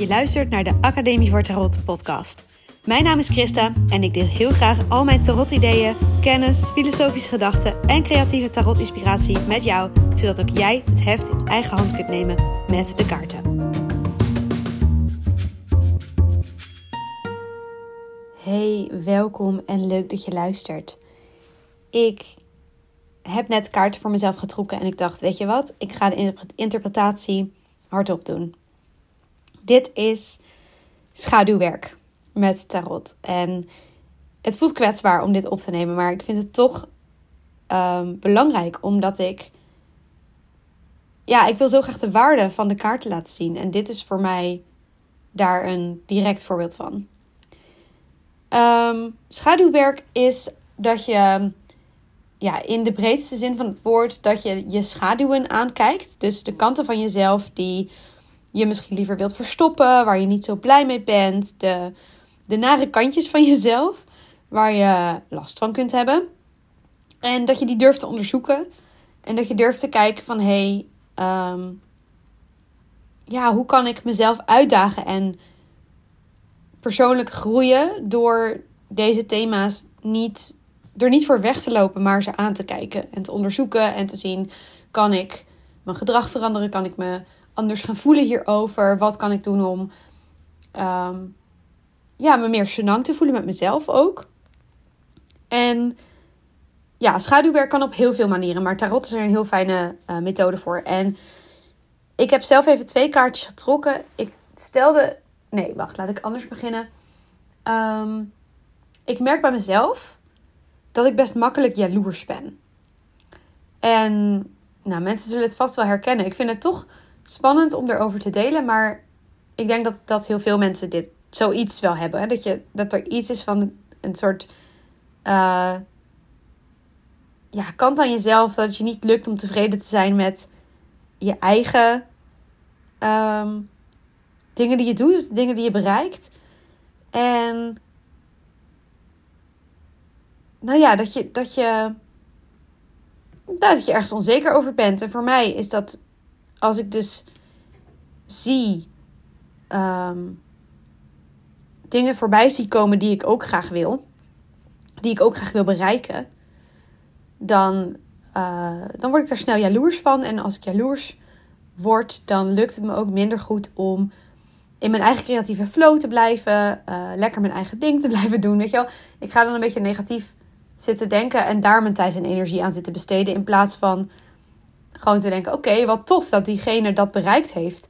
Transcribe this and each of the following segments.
Je luistert naar de Academie voor Tarot podcast. Mijn naam is Christa en ik deel heel graag al mijn tarot-ideeën, kennis, filosofische gedachten en creatieve tarot-inspiratie met jou, zodat ook jij het heft in eigen hand kunt nemen met de kaarten. Hey, welkom en leuk dat je luistert. Ik heb net kaarten voor mezelf getrokken en ik dacht, weet je wat, ik ga de interpretatie hardop doen. Dit is schaduwwerk met tarot. En het voelt kwetsbaar om dit op te nemen, maar ik vind het toch um, belangrijk omdat ik. Ja, ik wil zo graag de waarde van de kaarten laten zien. En dit is voor mij daar een direct voorbeeld van. Um, schaduwwerk is dat je ja, in de breedste zin van het woord, dat je je schaduwen aankijkt. Dus de kanten van jezelf die je misschien liever wilt verstoppen, waar je niet zo blij mee bent. De, de nare kantjes van jezelf, waar je last van kunt hebben. En dat je die durft te onderzoeken. En dat je durft te kijken van, hé, hey, ehm, ja, hoe kan ik mezelf uitdagen en persoonlijk groeien door deze thema's niet er niet voor weg te lopen, maar ze aan te kijken en te onderzoeken en te zien: kan ik mijn gedrag veranderen? Kan ik me anders gaan voelen hierover? Wat kan ik doen om ehm, ja, me meer gênant te voelen met mezelf ook? En ja, schaduwwerk kan op heel veel manieren, maar tarot is er een heel fijne uh, methode voor. En ik heb zelf even twee kaartjes getrokken. Ik stelde. Nee, wacht, laat ik anders beginnen. Ehm, ik merk bij mezelf dat ik best makkelijk jaloers ben. En nou, mensen zullen het vast wel herkennen. Ik vind het toch spannend om erover te delen, maar ik denk dat, dat heel veel mensen dit zoiets wel hebben. Dat, je, dat er iets is van een soort uh, ja, kant aan jezelf dat het je niet lukt om tevreden te zijn met je eigen um, dingen die je doet, dingen die je bereikt. En nou ja, dat je, dat je, dat je ergens onzeker over bent. En voor mij is dat als ik dus zie um, dingen voorbij zie komen die ik ook graag wil, die ik ook graag wil bereiken, dan, uh, dan word ik daar snel jaloers van. En als ik jaloers word, dan lukt het me ook minder goed om in mijn eigen creatieve flow te blijven, uh, lekker mijn eigen ding te blijven doen. Weet je wel, ik ga dan een beetje negatief zitten denken en daar mijn tijd en energie aan zitten besteden. In plaats van gewoon te denken: oké, wat tof dat diegene dat bereikt heeft.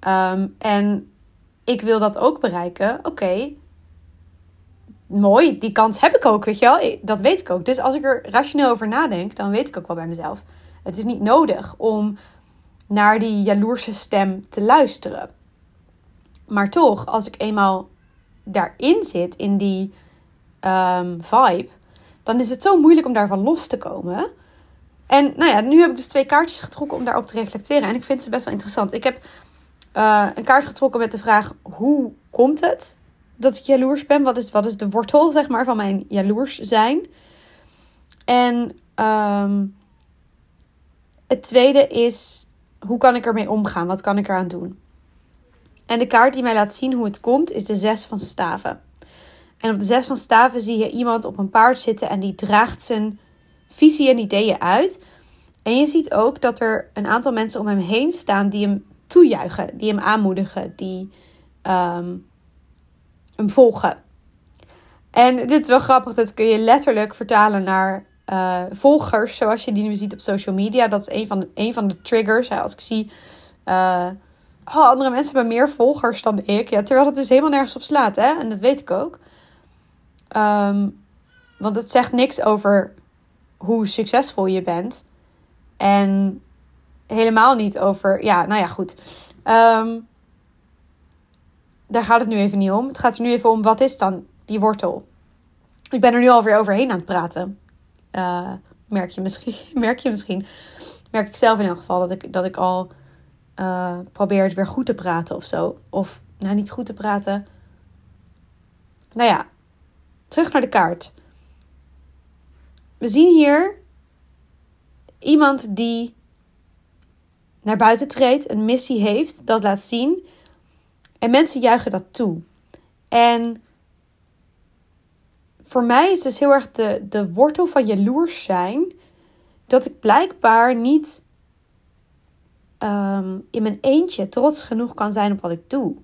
Ehm, en ik wil dat ook bereiken. Oké, mooi, die kans heb ik ook, weet je wel. Dat weet ik ook. Dus als ik er rationeel over nadenk, dan weet ik ook wel bij mezelf. Het is niet nodig om naar die jaloerse stem te luisteren. Maar toch, als ik eenmaal daarin zit, in die um, vibe, dan is het zo moeilijk om daarvan los te komen. En nou ja, nu heb ik dus twee kaartjes getrokken om daarop te reflecteren. En ik vind ze best wel interessant. Ik heb uh, een kaart getrokken met de vraag: hoe komt het dat ik jaloers ben? Wat is, wat is de wortel, zeg maar, van mijn jaloers zijn? En um, het tweede is: hoe kan ik ermee omgaan? Wat kan ik eraan doen? En de kaart die mij laat zien hoe het komt, is de zes van staven. En op de zes van staven zie je iemand op een paard zitten en die draagt zijn visie en ideeën uit. En je ziet ook dat er een aantal mensen om hem heen staan die hem toejuichen, die hem aanmoedigen, die um, hem volgen. En dit is wel grappig, dat kun je letterlijk vertalen naar uh, volgers, zoals je die nu ziet op social media. Dat is een van de, van de triggers. Als ik zie, uh, oh, andere mensen hebben meer volgers dan ik. Ja, terwijl het dus helemaal nergens op slaat, hè? en dat weet ik ook. Um, want het zegt niks over hoe succesvol je bent. En helemaal niet over. Ja, nou ja, goed. Um, daar gaat het nu even niet om. Het gaat er nu even om wat is dan die wortel. Ik ben er nu alweer overheen aan het praten. Uh, merk, je misschien, merk je misschien. Merk ik zelf in elk geval dat ik, dat ik al uh, probeer het weer goed te praten of zo. Of nou, niet goed te praten. Nou ja, terug naar de kaart. We zien hier iemand die naar buiten treedt, een missie heeft, dat laat zien. En mensen juichen dat toe. En voor mij is dus heel erg de, de wortel van jaloers zijn dat ik blijkbaar niet um, in mijn eentje trots genoeg kan zijn op wat ik doe.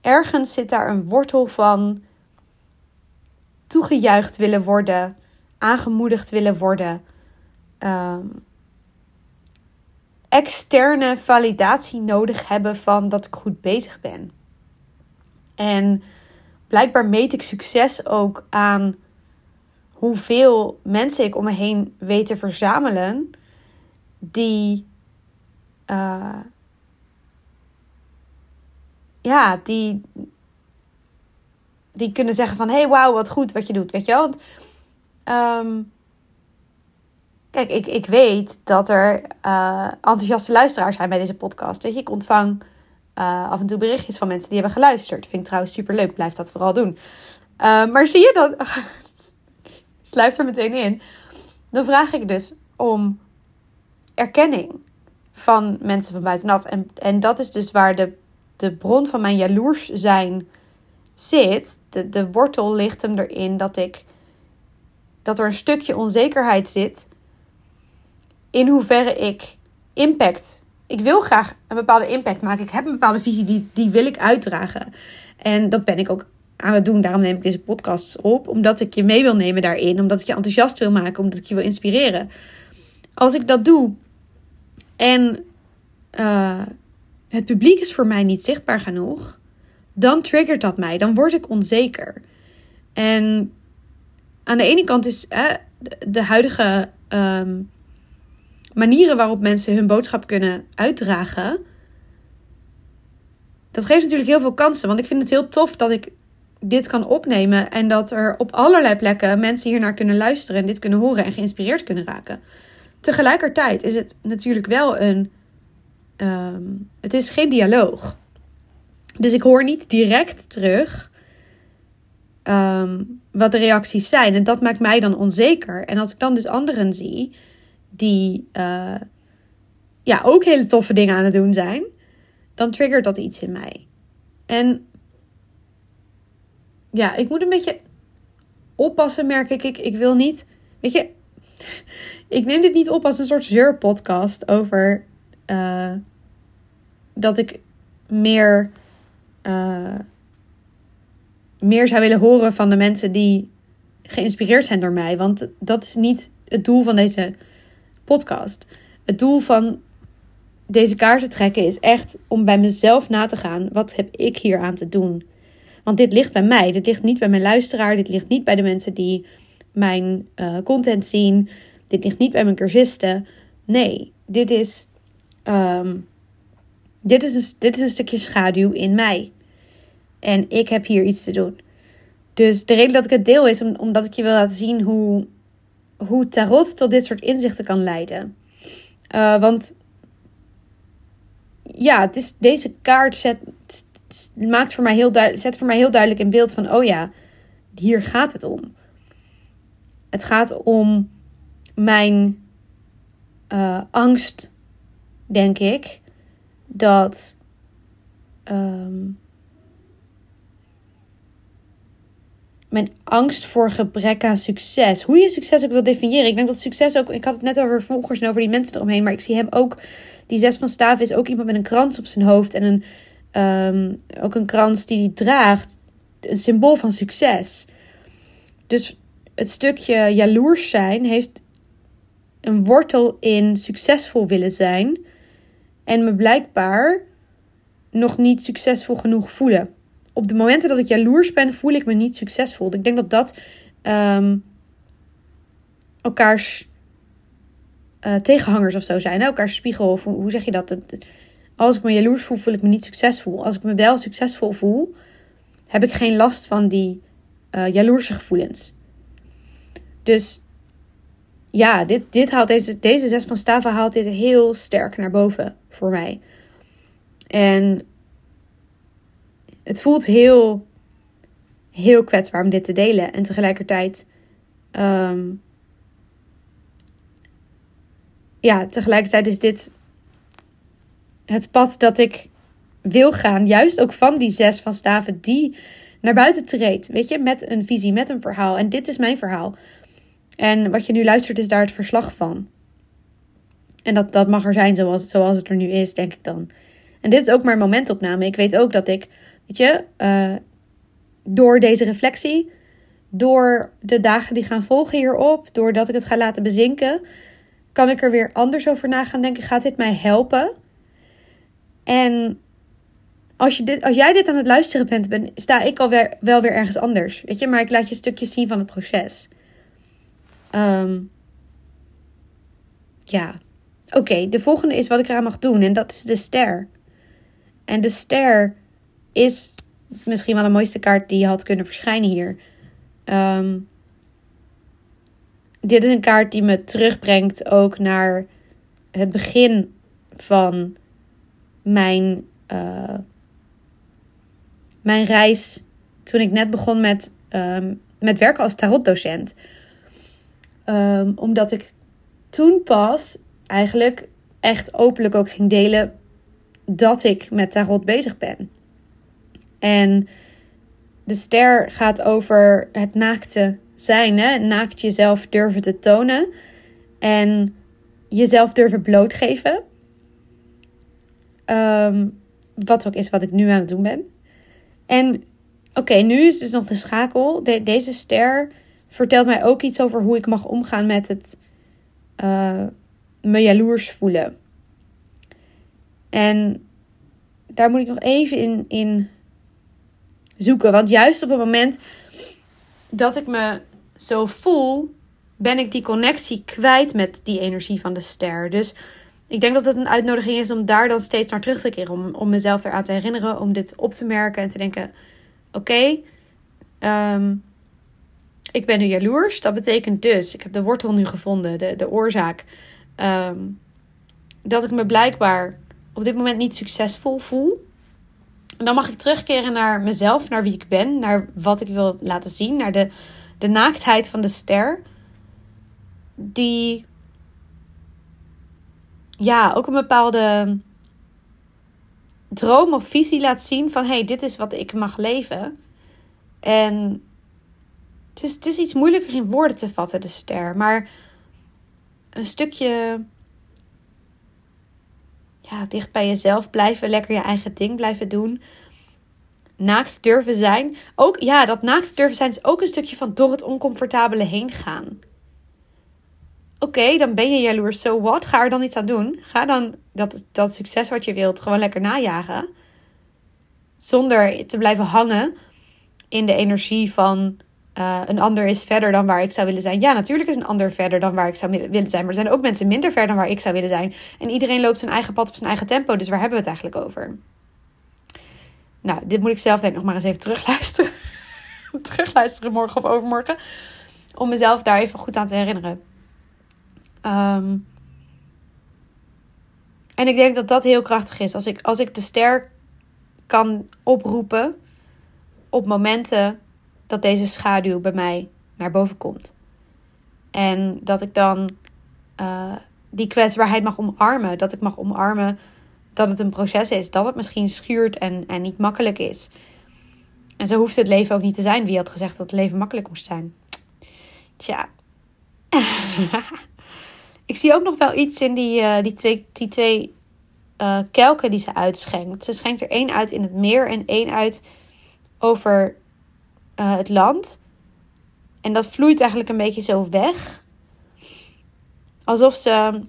Ergens zit daar een wortel van toegejuicht willen worden, aangemoedigd willen worden, um, externe validatie nodig hebben van dat ik goed bezig ben. En blijkbaar meet ik succes ook aan hoeveel mensen ik om me heen weet te verzamelen die. Uh, ja, die. Die kunnen zeggen van... hey, wauw, wat goed wat je doet, weet je wel? Want, um, kijk, ik, ik weet dat er uh, enthousiaste luisteraars zijn bij deze podcast. Weet je, ik ontvang uh, af en toe berichtjes van mensen die hebben geluisterd. Vind ik trouwens super leuk. Blijf dat vooral doen. Uh, maar zie je dat? Sluit er meteen in. Dan vraag ik dus om erkenning van mensen van buitenaf. En, en dat is dus waar de, de bron van mijn jaloers zijn zit. De, de wortel ligt hem erin dat ik dat er een stukje onzekerheid zit in hoeverre ik impact ik wil graag een bepaalde impact maken. Ik heb een bepaalde visie, die, die wil ik uitdragen. En dat ben ik ook aan het doen. Daarom neem ik deze podcast op. Omdat ik je mee wil nemen daarin. Omdat ik je enthousiast wil maken. Omdat ik je wil inspireren. Als ik dat doe en uh, het publiek is voor mij niet zichtbaar genoeg. Dan triggert dat mij. Dan word ik onzeker. En aan de ene kant is eh, de huidige um, manieren waarop mensen hun boodschap kunnen uitdragen. Dat geeft natuurlijk heel veel kansen. Want ik vind het heel tof dat ik dit kan opnemen. En dat er op allerlei plekken mensen hier naar kunnen luisteren. En dit kunnen horen en geïnspireerd kunnen raken. Tegelijkertijd is het natuurlijk wel een. Um, het is geen dialoog. Dus ik hoor niet direct terug um, wat de reacties zijn. En dat maakt mij dan onzeker. En als ik dan dus anderen zie die uh, ja, ook hele toffe dingen aan het doen zijn, dan triggert dat iets in mij. En ja, ik moet een beetje oppassen, merk ik. Ik, ik wil niet, weet je, ik neem dit niet op als een soort zeurpodcast over uh, dat ik meer, uh, meer zou willen horen van de mensen die geïnspireerd zijn door mij. Want dat is niet het doel van deze podcast. Het doel van deze kaarten trekken is echt om bij mezelf na te gaan. Wat heb ik hier aan te doen? Want dit ligt bij mij. Dit ligt niet bij mijn luisteraar. Dit ligt niet bij de mensen die mijn uh, content zien. Dit ligt niet bij mijn cursisten. Nee, dit is, um, dit, is een, dit is een stukje schaduw in mij. En ik heb hier iets te doen. Dus de reden dat ik het deel is omdat ik je wil laten zien hoe hoe tarot tot dit soort inzichten kan leiden. Uh, want ja, het is, deze kaart zet, maakt voor mij heel zet voor mij heel duidelijk in beeld van: oh ja, hier gaat het om. Het gaat om mijn uh, angst, denk ik, dat. Um, mijn angst voor gebrek aan succes. Hoe je succes ook wil definiëren. Ik denk dat succes ook. Ik had het net over volgers en over die mensen eromheen. Maar ik zie hem ook. Die zes van staven is ook iemand met een krans op zijn hoofd. En een, um, ook een krans die hij draagt. Een symbool van succes. Dus het stukje jaloers zijn heeft een wortel in succesvol willen zijn. En me blijkbaar nog niet succesvol genoeg voelen op de momenten dat ik jaloers ben, voel ik me niet succesvol. Ik denk dat dat um, elkaars uh, tegenhangers of zo zijn. Elkaars spiegel. Of hoe, zeg je dat? Als ik me jaloers voel, voel ik me niet succesvol. Als ik me wel succesvol voel, heb ik geen last van die uh, jaloerse gevoelens. Dus ja, dit, dit haalt deze, deze zes van staven haalt dit heel sterk naar boven voor mij. En het voelt heel, heel kwetsbaar om dit te delen. En tegelijkertijd, um, ja, tegelijkertijd is dit het pad dat ik wil gaan. Juist ook van die zes van staven die naar buiten treedt. Weet je, met een visie, met een verhaal. En dit is mijn verhaal. En wat je nu luistert is daar het verslag van. En dat, dat mag er zijn zoals, zoals het er nu is, denk ik dan. En dit is ook maar een momentopname. Ik weet ook dat ik, weet je, uh, door deze reflectie, door de dagen die gaan volgen hierop, doordat ik het ga laten bezinken, kan ik er weer anders over na gaan denken. Gaat dit mij helpen? En als, je dit, als jij dit aan het luisteren bent, ben, sta ik alweer wel weer ergens anders. Weet je, maar ik laat je stukjes zien van het proces. Um, ja, oké. de volgende is wat ik eraan mag doen. En dat is de ster. En de ster is misschien wel de mooiste kaart die je had kunnen verschijnen hier. Um, dit is een kaart die me terugbrengt ook naar het begin van mijn, uh, mijn reis. Toen ik net begon met, um, met werken als tarotdocent. Um, omdat ik toen pas eigenlijk echt openlijk ook ging delen dat ik met tarot bezig ben. En de ster gaat over het naakte zijn, hè? naakt jezelf durven te tonen en jezelf durven blootgeven. Um, wat ook is wat ik nu aan het doen ben. En oké, nu is dus nog de schakel. deze ster vertelt mij ook iets over hoe ik mag omgaan met het uh, me jaloers voelen. En daar moet ik nog even in, in zoeken. Want juist op het moment dat ik me zo voel, ben ik die connectie kwijt met die energie van de ster. Dus ik denk dat het een uitnodiging is om daar dan steeds naar terug te keren. Om, om mezelf eraan te herinneren, om dit op te merken en te denken: oké, ehm, ik ben nu jaloers. Dat betekent dus, ik heb de wortel nu gevonden, de, de oorzaak. Ehm, dat ik me blijkbaar op dit moment niet succesvol voel. En dan mag ik terugkeren naar mezelf, naar wie ik ben, naar wat ik wil laten zien, naar de, de naaktheid van de ster. Die ja, ook een bepaalde droom of visie laat zien van hé, hey, dit is wat ik mag leven. En het is, het is iets moeilijker in woorden te vatten, de ster. Maar een stukje ja, dicht bij jezelf blijven, lekker je eigen ding blijven doen. Naakt durven zijn. Ook ja, dat naakt durven zijn is ook een stukje van door het oncomfortabele heen gaan. Oké, dan ben je jaloers, so what? Ga er dan iets aan doen. Ga dan dat, dat succes wat je wilt gewoon lekker najagen. Zonder te blijven hangen in de energie van uh, een ander is verder dan waar ik zou willen zijn. Ja, natuurlijk is een ander verder dan waar ik zou willen zijn. Maar er zijn ook mensen minder ver dan waar ik zou willen zijn. En iedereen loopt zijn eigen pad op zijn eigen tempo. Dus waar hebben we het eigenlijk over? Nou, dit moet ik zelf denk ik nog maar eens even terugluisteren. terugluisteren morgen of overmorgen. Om mezelf daar even goed aan te herinneren. Um, en ik denk dat dat heel krachtig is. Als ik, als ik de ster kan oproepen op momenten dat deze schaduw bij mij naar boven komt. En dat ik dan uh, die kwetsbaarheid mag omarmen. Dat ik mag omarmen dat het een proces is. Dat het misschien schuurt en, en niet makkelijk is. En zo hoeft het leven ook niet te zijn. Wie had gezegd dat het leven makkelijk moest zijn? Tja. ik zie ook nog wel iets in die, uh, die twee, die twee uh, kelken die ze uitschenkt. Ze schenkt er één uit in het meer en één uit over uh, het land. En dat vloeit eigenlijk een beetje zo weg. Alsof ze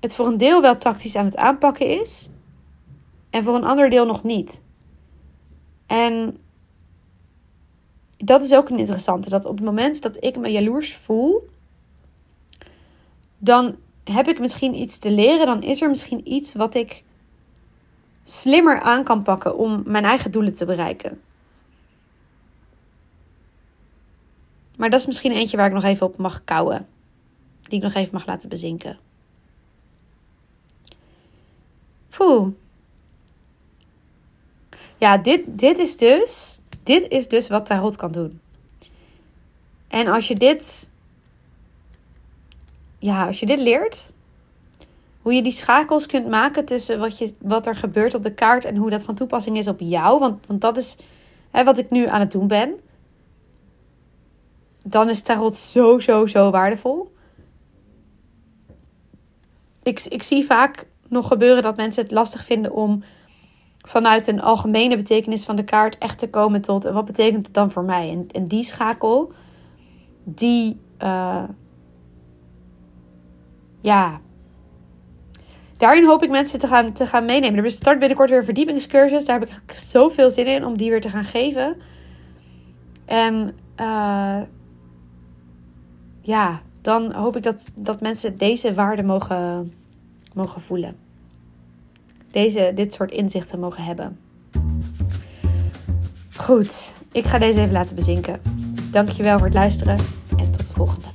het voor een deel wel tactisch aan het aanpakken is. En voor een ander deel nog niet. En dat is ook een interessante. Dat op het moment dat ik me jaloers voel. Dan heb ik misschien iets te leren. Dan is er misschien iets wat ik slimmer aan kan pakken om mijn eigen doelen te bereiken. Maar dat is misschien eentje waar ik nog even op mag kouwen. Die ik nog even mag laten bezinken. Poeh. Ja, dit, dit is dus. Dit is dus wat tarot kan doen. En als je dit. Ja, als je dit leert. hoe je die schakels kunt maken tussen wat, je, wat er gebeurt op de kaart en hoe dat van toepassing is op jou. Want, want dat is hè, wat ik nu aan het doen ben. Dan is tarot zo, zo, zo waardevol. Ik, ik zie vaak nog gebeuren dat mensen het lastig vinden om vanuit een algemene betekenis van de kaart echt te komen tot en wat betekent het dan voor mij? En, en die schakel, die, uh, ja, daarin hoop ik mensen te gaan, te gaan meenemen. Er start binnenkort weer een verdiepingscursus. Daar heb ik zoveel zin in om die weer te gaan geven. En uh, ja, dan hoop ik dat, dat mensen deze waarde mogen, mogen voelen. Deze, dit soort inzichten mogen hebben. Goed, ik ga deze even laten bezinken. Dankjewel voor het luisteren en tot de volgende.